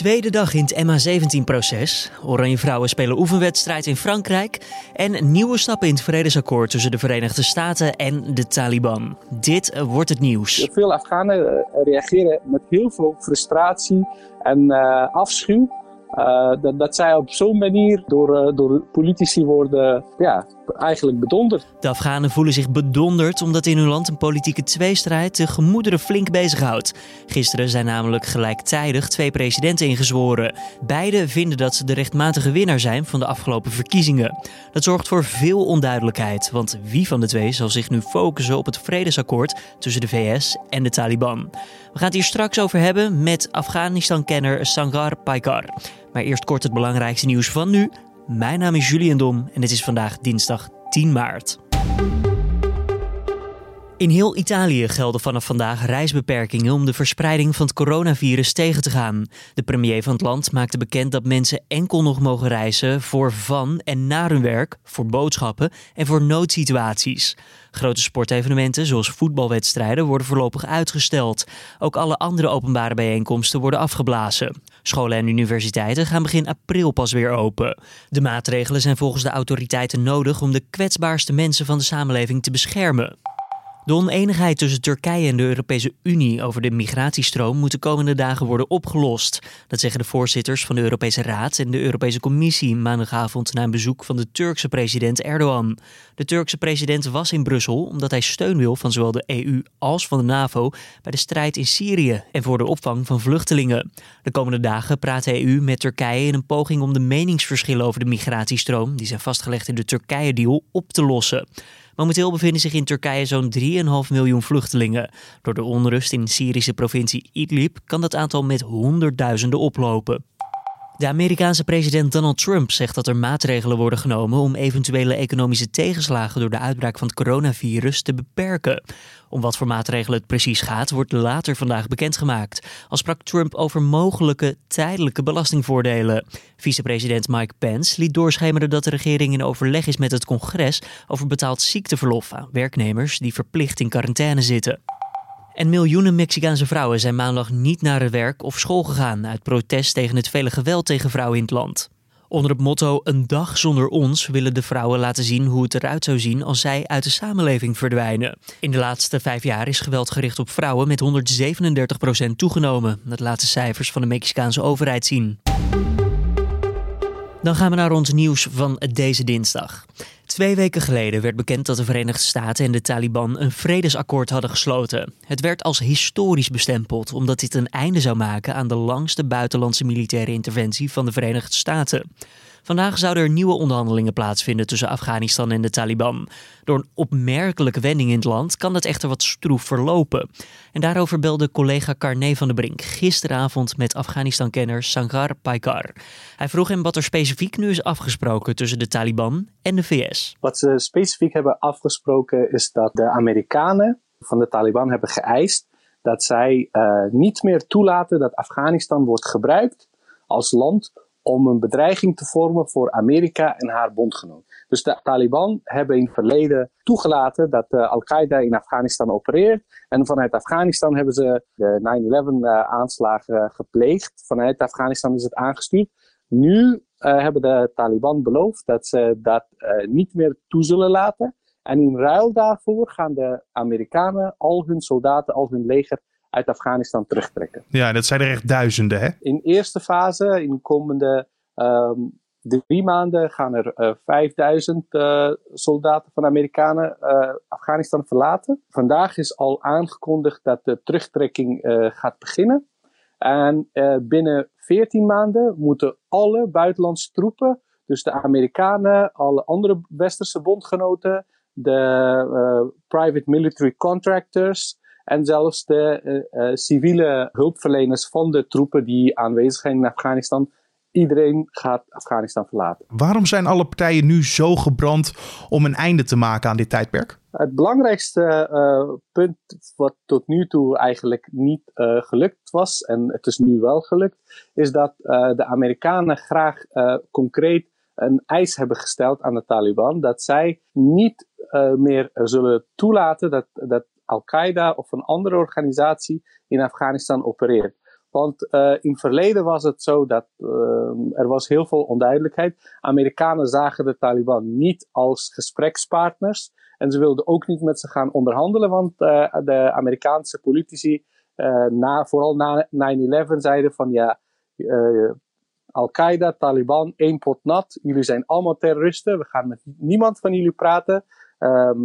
Tweede dag in het MH17-proces. Oranje vrouwen spelen oefenwedstrijd in Frankrijk. En nieuwe stappen in het vredesakkoord tussen de Verenigde Staten en de Taliban. Dit eh, wordt het nieuws. Veel Afghanen eh, reageren met heel veel frustratie en uh, afschuw uh, dat, zij op zo'n manier door, uh, door politici worden ja, eigenlijk bedonderd. De Afghanen voelen zich bedonderd omdat in hun land een politieke tweestrijd de gemoederen flink bezighoudt. Gisteren zijn namelijk gelijktijdig twee presidenten ingezworen. Beide vinden dat ze de rechtmatige winnaar zijn van de afgelopen verkiezingen. Dat zorgt voor veel onduidelijkheid, want wie van de twee zal zich nu focussen op het vredesakkoord tussen de VS en de Taliban? We gaan het hier straks over hebben met Afghanistan-kenner Sangar Paikar. Maar eerst kort het belangrijkste nieuws van nu. Mijn naam is Julian Dom en het is vandaag dinsdag 10 maart. In heel Italië gelden vanaf vandaag reisbeperkingen om de verspreiding van het coronavirus tegen te gaan. De premier van het land maakte bekend dat mensen enkel nog mogen reizen voor van en naar hun werk, voor boodschappen en voor noodsituaties. Grote sportevenementen zoals voetbalwedstrijden worden voorlopig uitgesteld. Ook alle andere openbare bijeenkomsten worden afgeblazen. Scholen en universiteiten gaan begin april pas weer open. De maatregelen zijn volgens de autoriteiten nodig om de kwetsbaarste mensen van de samenleving te beschermen. De oneenigheid tussen Turkije en de Europese Unie over de migratiestroom moet de komende dagen worden opgelost. Dat zeggen de voorzitters van de Europese Raad en de Europese Commissie maandagavond na een bezoek van de Turkse president Erdogan. De Turkse president was in Brussel omdat hij steun wil van zowel de EU als van de NAVO bij de strijd in Syrië en voor de opvang van vluchtelingen. De komende dagen praat de EU met Turkije in een poging om de meningsverschillen over de migratiestroom, die zijn vastgelegd in de Turkije-deal, op te lossen. Momenteel bevinden zich in Turkije zo'n 3,5 miljoen vluchtelingen. Door de onrust in de Syrische provincie Idlib kan dat aantal met honderdduizenden oplopen. De Amerikaanse president Donald Trump zegt dat er maatregelen worden genomen om eventuele economische tegenslagen door de uitbraak van het coronavirus te beperken. Om wat voor maatregelen het precies gaat, wordt later vandaag bekendgemaakt. Al sprak Trump over mogelijke tijdelijke belastingvoordelen. Vicepresident Mike Pence liet doorschemeren dat de regering in overleg is met het congres over betaald ziekteverlof aan werknemers die verplicht in quarantaine zitten. En miljoenen Mexicaanse vrouwen zijn maandag niet naar het werk of school gegaan uit protest tegen het vele geweld tegen vrouwen in het land. Onder het motto Een dag zonder ons willen de vrouwen laten zien hoe het eruit zou zien als zij uit de samenleving verdwijnen. In de laatste vijf jaar is geweld gericht op vrouwen met 137% toegenomen. Dat laten cijfers van de Mexicaanse overheid zien. Dan gaan we naar ons nieuws van deze dinsdag. Twee weken geleden werd bekend dat de Verenigde Staten en de Taliban een vredesakkoord hadden gesloten. Het werd als historisch bestempeld omdat dit een einde zou maken aan de langste buitenlandse militaire interventie van de Verenigde Staten. Vandaag zouden er nieuwe onderhandelingen plaatsvinden tussen Afghanistan en de Taliban. Door een opmerkelijke wending in het land kan dat echter wat stroef verlopen. En daarover belde collega Carne van der Brink gisteravond met Afghanistan-kenner Sangar Paikar. Hij vroeg hem wat er specifiek nu is afgesproken tussen de Taliban en de VS. Wat ze specifiek hebben afgesproken is dat de Amerikanen van de Taliban hebben geëist dat zij uh, niet meer toelaten dat Afghanistan wordt gebruikt als land om een bedreiging te vormen voor Amerika en haar bondgenoot. Dus de Taliban hebben in het verleden toegelaten dat uh, Al-Qaeda in Afghanistan opereert. En vanuit Afghanistan hebben ze de 9-11 uh, aanslagen gepleegd. Vanuit Afghanistan is het aangestuurd. Nu uh, hebben de Taliban beloofd dat ze dat niet meer toe zullen laten. En in ruil daarvoor gaan de Amerikanen al hun soldaten, al hun leger uit Afghanistan terugtrekken. Ja, dat zijn er echt duizenden, hè? In eerste fase, in de komende um, drie maanden, gaan er uh, 5000 uh, soldaten van de Amerikanen uh, Afghanistan verlaten. Vandaag is al aangekondigd dat de terugtrekking gaat beginnen. En binnen 14 maanden moeten alle buitenlandse troepen, dus de Amerikanen, alle andere westerse bondgenoten, de private military contractors, en zelfs de uh, uh, civiele hulpverleners van de troepen die aanwezig zijn in Afghanistan. Iedereen gaat Afghanistan verlaten. Waarom zijn alle partijen nu zo gebrand om een einde te maken aan dit tijdperk? Het belangrijkste uh, punt wat tot nu toe eigenlijk niet gelukt was, en het is nu wel gelukt, is dat de Amerikanen graag concreet een eis hebben gesteld aan de Taliban dat zij niet meer zullen toelaten dat, dat Al-Qaeda of een andere organisatie in Afghanistan opereert. Want uh, in het verleden was het zo dat uh, er was heel veel onduidelijkheid. Amerikanen zagen de Taliban niet als gesprekspartners. En ze wilden ook niet met ze gaan onderhandelen, want uh, de Amerikaanse politici, na, vooral na 9-11, zeiden van ja, Al-Qaeda, Taliban, één pot nat. Jullie zijn allemaal terroristen. We gaan met niemand van jullie praten. Het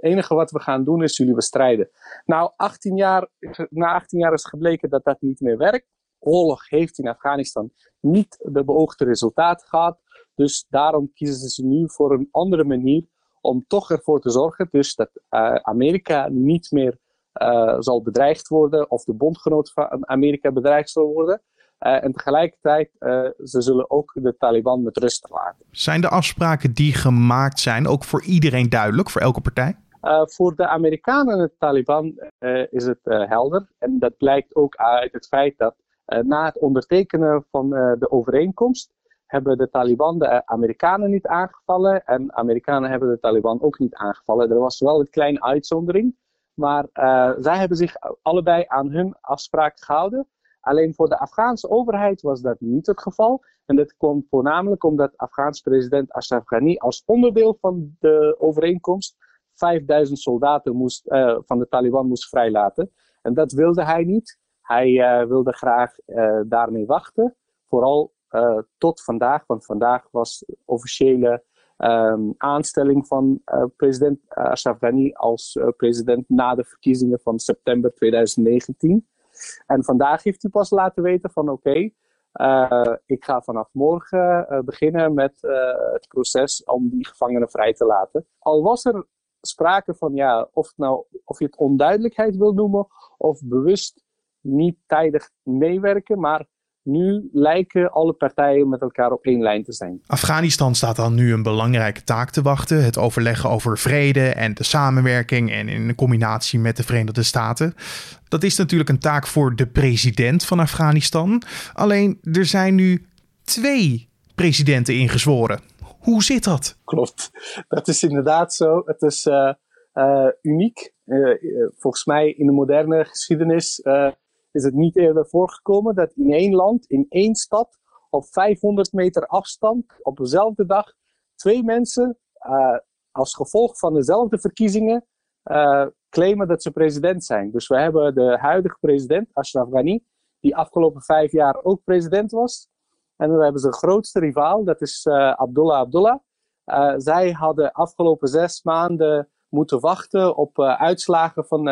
enige wat we gaan doen is jullie bestrijden. Nou, 18 jaar, na 18 jaar is gebleken dat dat niet meer werkt. Oorlog heeft in Afghanistan niet de beoogde resultaten gehad. Dus daarom kiezen ze nu voor een andere manier om toch ervoor te zorgen dus dat uh, Amerika niet meer uh, zal bedreigd worden of de bondgenoot van Amerika bedreigd zal worden. Uh, en tegelijkertijd, ze zullen ook de Taliban met rust laten. Zijn de afspraken die gemaakt zijn ook voor iedereen duidelijk, voor elke partij? Uh, voor de Amerikanen en de Taliban is het helder. En dat blijkt ook uit het feit dat na het ondertekenen van de overeenkomst hebben de Taliban de Amerikanen niet aangevallen en Amerikanen hebben de Taliban ook niet aangevallen. Er was wel een kleine uitzondering, maar zij hebben zich allebei aan hun afspraak gehouden. Alleen voor de Afghaanse overheid was dat niet het geval. En dat komt voornamelijk omdat Afghaanse president Ashraf Ghani als onderdeel van de overeenkomst 5000 soldaten moest, uh, van de Taliban moest vrijlaten. En dat wilde hij niet. Hij uh, wilde graag uh, daarmee wachten. Vooral tot vandaag, want vandaag was de officiële um, aanstelling van president Ashraf Ghani als president na de verkiezingen van september 2019. En vandaag heeft hij pas laten weten van oké, ik ga vanaf morgen beginnen met het proces om die gevangenen vrij te laten. Al was er sprake van ja, of, nou, of je het onduidelijkheid wil noemen of bewust niet tijdig meewerken, maar nu lijken alle partijen met elkaar op één lijn te zijn. Afghanistan staat dan nu een belangrijke taak te wachten: het overleggen over vrede en de samenwerking en in combinatie met de Verenigde Staten. Dat is natuurlijk een taak voor de president van Afghanistan. Alleen er zijn nu twee presidenten ingezworen. Hoe zit dat? Klopt, dat is inderdaad zo. Het is uh, uh, uniek. Uh, volgens mij in de moderne geschiedenis is het niet eerder voorgekomen dat in één land, in één stad, op 500 meter afstand, op dezelfde dag, twee mensen als gevolg van dezelfde verkiezingen claimen dat ze president zijn. Dus we hebben de huidige president, Ashraf Ghani, die afgelopen vijf jaar ook president was. En we hebben zijn grootste rivaal, dat is uh, Abdullah Abdullah. zij hadden afgelopen zes maanden moeten wachten op uitslagen van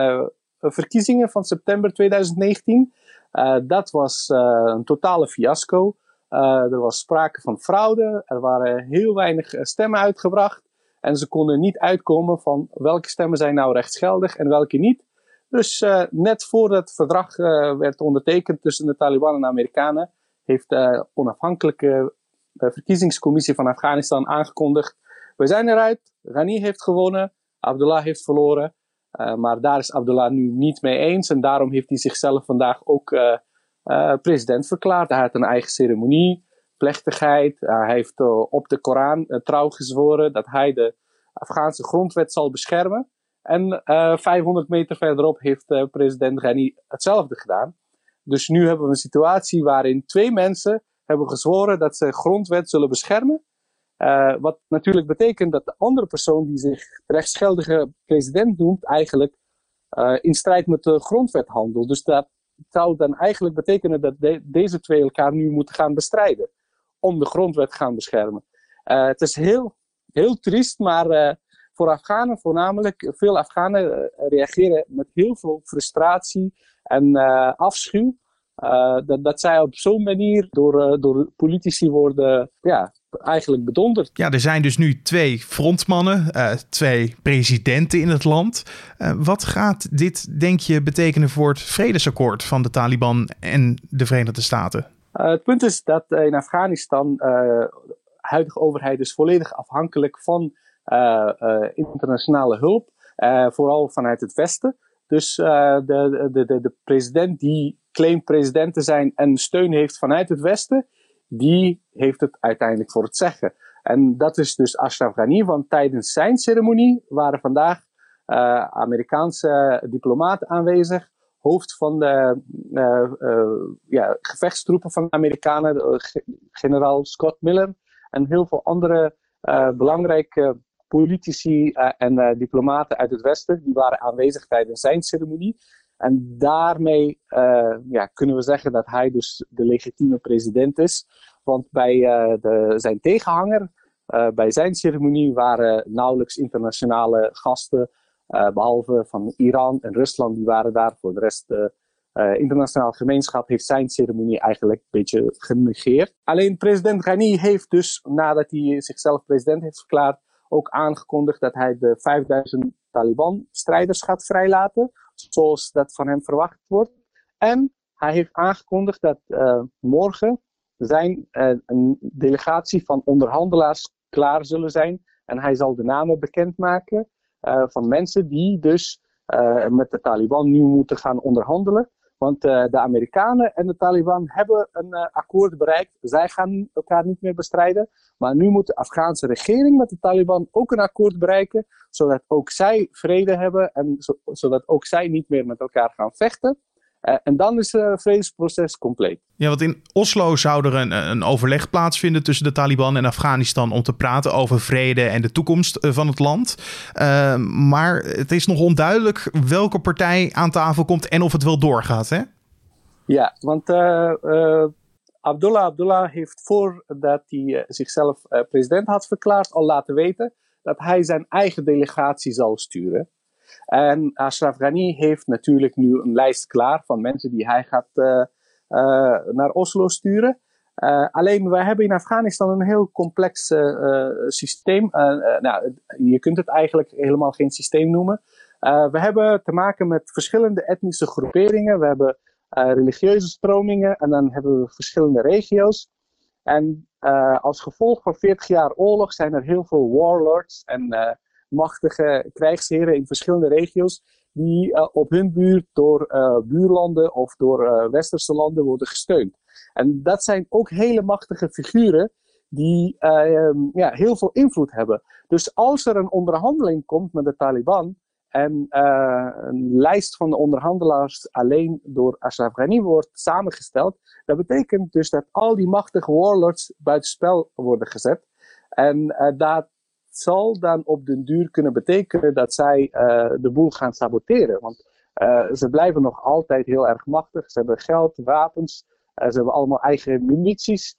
verkiezingen van september 2019. Uh, dat was een totale fiasco. Er was sprake van fraude. Er waren heel weinig stemmen uitgebracht. En ze konden niet uitkomen van welke stemmen zijn nou rechtsgeldig en welke niet. Dus net voordat het verdrag werd ondertekend tussen de Taliban en de Amerikanen, heeft de onafhankelijke verkiezingscommissie van Afghanistan aangekondigd: we zijn eruit. Ghani heeft gewonnen. Abdullah heeft verloren. Uh, maar daar is Abdullah nu niet mee eens. En daarom heeft hij zichzelf vandaag ook president verklaard. Hij had een eigen ceremonie, plechtigheid. hij heeft op de Koran trouw gezworen dat hij de Afghaanse grondwet zal beschermen. En 500 meter verderop heeft president Ghani hetzelfde gedaan. Dus nu hebben we een situatie waarin twee mensen hebben gezworen dat ze grondwet zullen beschermen. Uh, wat natuurlijk betekent dat de andere persoon die zich rechtsgeldige president noemt, eigenlijk uh, in strijd met de grondwet handelt. Dus dat zou dan eigenlijk betekenen dat de, deze twee elkaar nu moeten gaan bestrijden. Om de grondwet te gaan beschermen. Uh, het is heel, heel triest, maar voor Afghanen voornamelijk, veel Afghanen reageren met heel veel frustratie en afschuw. dat, dat zij op zo'n manier door, door politici worden ja, eigenlijk bedonderd. Ja, er zijn dus nu twee frontmannen, uh, twee presidenten in het land. Uh, wat gaat dit, denk je, betekenen voor het vredesakkoord van de Taliban en de Verenigde Staten? Uh, het punt is dat in Afghanistan de huidige overheid is volledig afhankelijk van internationale hulp, vooral vanuit het Westen. Dus de, de, de, de president die claimt president te zijn en steun heeft vanuit het Westen, die heeft het uiteindelijk voor het zeggen. En dat is dus Ashraf Ghani, want tijdens zijn ceremonie waren vandaag uh, Amerikaanse diplomaten aanwezig, hoofd van de ja, gevechtstroepen van de Amerikanen, generaal Scott Miller, en heel veel andere belangrijke politici en diplomaten uit het Westen, die waren aanwezig tijdens zijn ceremonie. En daarmee ja, kunnen we zeggen dat hij dus de legitieme president is. Want bij de, zijn tegenhanger, bij zijn ceremonie waren nauwelijks internationale gasten, behalve van Iran en Rusland, die waren daar. Voor de rest, de internationale gemeenschap heeft zijn ceremonie eigenlijk een beetje genegeerd. Alleen president Ghani heeft dus, nadat hij zichzelf president heeft verklaard, ook aangekondigd dat hij de 5000 Taliban-strijders gaat vrijlaten, zoals dat van hem verwacht wordt. En hij heeft aangekondigd dat morgen zijn een delegatie van onderhandelaars klaar zullen zijn. En hij zal de namen bekendmaken uh, van mensen die dus met de Taliban nu moeten gaan onderhandelen. Want uh, de Amerikanen en de Taliban hebben een akkoord bereikt. Zij gaan elkaar niet meer bestrijden. Maar nu moet de Afghaanse regering met de Taliban ook een akkoord bereiken. Zodat ook zij vrede hebben en zo, zodat ook zij niet meer met elkaar gaan vechten. Uh, en dan is het vredesproces compleet. Ja, want in Oslo zou er een, een overleg plaatsvinden tussen de Taliban en Afghanistan om te praten over vrede en de toekomst eh, van het land. Uh, maar het is nog onduidelijk welke partij aan tafel komt en of het wel doorgaat, hè? Ja, want Abdullah Abdullah heeft voordat hij zichzelf president had verklaard al laten weten dat hij zijn eigen delegatie zal sturen. En Ashraf Ghani heeft natuurlijk nu een lijst klaar van mensen die hij gaat uh, uh, naar Oslo sturen. Alleen wij hebben in Afghanistan een heel complex systeem. nou, je kunt het eigenlijk helemaal geen systeem noemen. we hebben te maken met verschillende etnische groeperingen. We hebben religieuze stromingen en dan hebben we verschillende regio's. En als gevolg van 40 jaar oorlog zijn er heel veel warlords en machtige krijgsheren in verschillende regio's, die uh, op hun buurt door uh, buurlanden of door uh, westerse landen worden gesteund. En dat zijn ook hele machtige figuren die ehm, ja, heel veel invloed hebben. Dus als er een onderhandeling komt met de Taliban en een lijst van de onderhandelaars alleen door Ashraf Ghani wordt samengesteld, dat betekent dus dat al die machtige warlords buitenspel worden gezet. En dat zal dan op den duur kunnen betekenen dat zij uh, de boel gaan saboteren. Want uh, ze blijven nog altijd heel erg machtig. Ze hebben geld, wapens, uh, ze hebben allemaal eigen milities.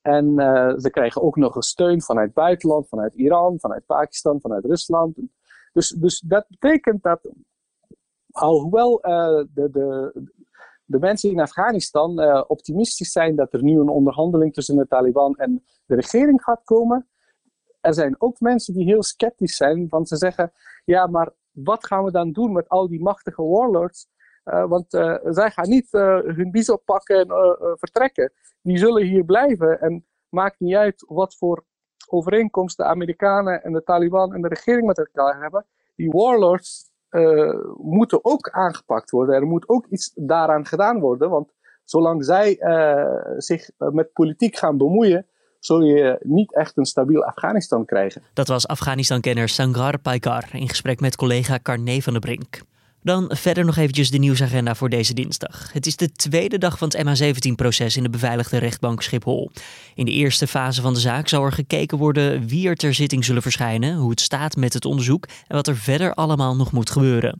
En ze krijgen ook nog steun vanuit het buitenland, vanuit Iran, vanuit Pakistan, vanuit Rusland. Dus, dus dat betekent dat, alhoewel de, de, de mensen in Afghanistan optimistisch zijn dat er nu een onderhandeling tussen de Taliban en de regering gaat komen, er zijn ook mensen die heel sceptisch zijn, want ze zeggen, ja, maar wat gaan we dan doen met al die machtige warlords? Uh, want uh, zij gaan niet uh, hun biezen oppakken en vertrekken. Die zullen hier blijven en maakt niet uit wat voor overeenkomst de Amerikanen en de Taliban en de regering met elkaar hebben. Die warlords moeten ook aangepakt worden. Er moet ook iets daaraan gedaan worden, want zolang zij zich met politiek gaan bemoeien, zul je niet echt een stabiel Afghanistan krijgen. Dat was Afghanistan-kenner Sangar Paikar in gesprek met collega Carne van der Brink. Dan verder nog eventjes de nieuwsagenda voor deze dinsdag. Het is de tweede dag van het MH17-proces in de beveiligde rechtbank Schiphol. In de eerste fase van de zaak zal er gekeken worden wie er ter zitting zullen verschijnen, hoe het staat met het onderzoek en wat er verder allemaal nog moet gebeuren.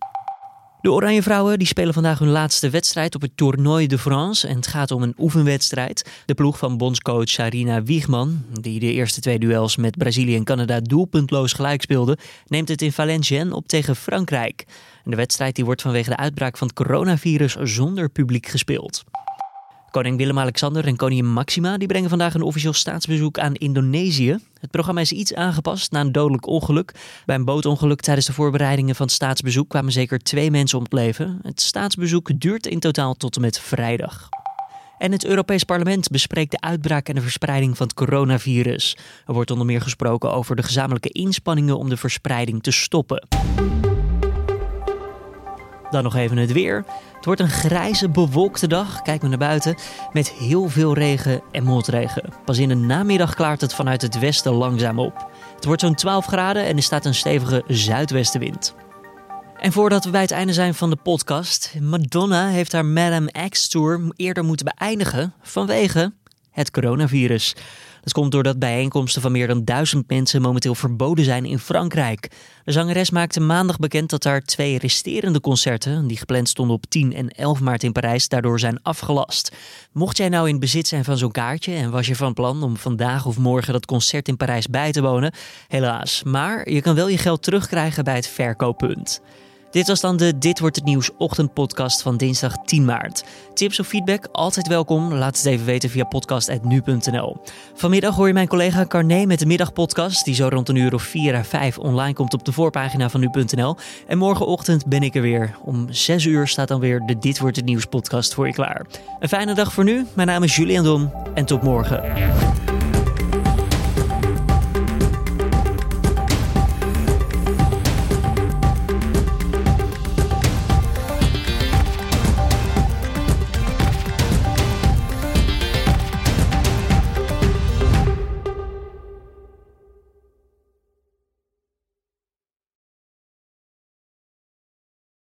De Oranje Vrouwen die spelen vandaag hun laatste wedstrijd op het Tournoi de France. En het gaat om een oefenwedstrijd. De ploeg van bondscoach Sarina Wiegman, die de eerste twee duels met Brazilië en Canada doelpuntloos gelijk speelde, neemt het in Valenciennes op tegen Frankrijk. de wedstrijd die wordt vanwege de uitbraak van het coronavirus zonder publiek gespeeld. Koning Willem-Alexander en koningin Maxima die brengen vandaag een officieel staatsbezoek aan Indonesië. Het programma is iets aangepast na een dodelijk ongeluk. Bij een bootongeluk tijdens de voorbereidingen van het staatsbezoek kwamen zeker twee mensen om het leven. Het staatsbezoek duurt in totaal tot en met vrijdag. En het Europees Parlement bespreekt de uitbraak en de verspreiding van het coronavirus. Er wordt onder meer gesproken over de gezamenlijke inspanningen om de verspreiding te stoppen. Dan nog even het weer. Het wordt een grijze, bewolkte dag, kijk maar naar buiten, met heel veel regen en motregen. Pas in de namiddag klaart het vanuit het westen langzaam op. Het wordt zo'n 12 graden en er staat een stevige zuidwestenwind. En voordat we bij het einde zijn van de podcast, Madonna heeft haar Madame X Tour eerder moeten beëindigen vanwege het coronavirus. Dat komt doordat bijeenkomsten van meer dan duizend mensen momenteel verboden zijn in Frankrijk. De zangeres maakte maandag bekend dat haar twee resterende concerten, die gepland stonden op 10 en 11 maart in Parijs, daardoor zijn afgelast. Mocht jij nou in bezit zijn van zo'n kaartje en was je van plan om vandaag of morgen dat concert in Parijs bij te wonen, helaas. Maar je kan wel je geld terugkrijgen bij het verkooppunt. Dit was dan de Dit wordt het nieuws ochtendpodcast van dinsdag 10 maart. Tips of feedback altijd welkom. Laat het even weten via podcast@nu.nl. Vanmiddag hoor je mijn collega Carné met de middagpodcast die zo rond een uur of 4 à 5 online komt op de voorpagina van nu.nl. En morgenochtend ben ik er weer. Om 6 uur staat dan weer de Dit wordt het nieuws podcast voor je klaar. Een fijne dag voor nu. Mijn naam is Julian Dom en tot morgen.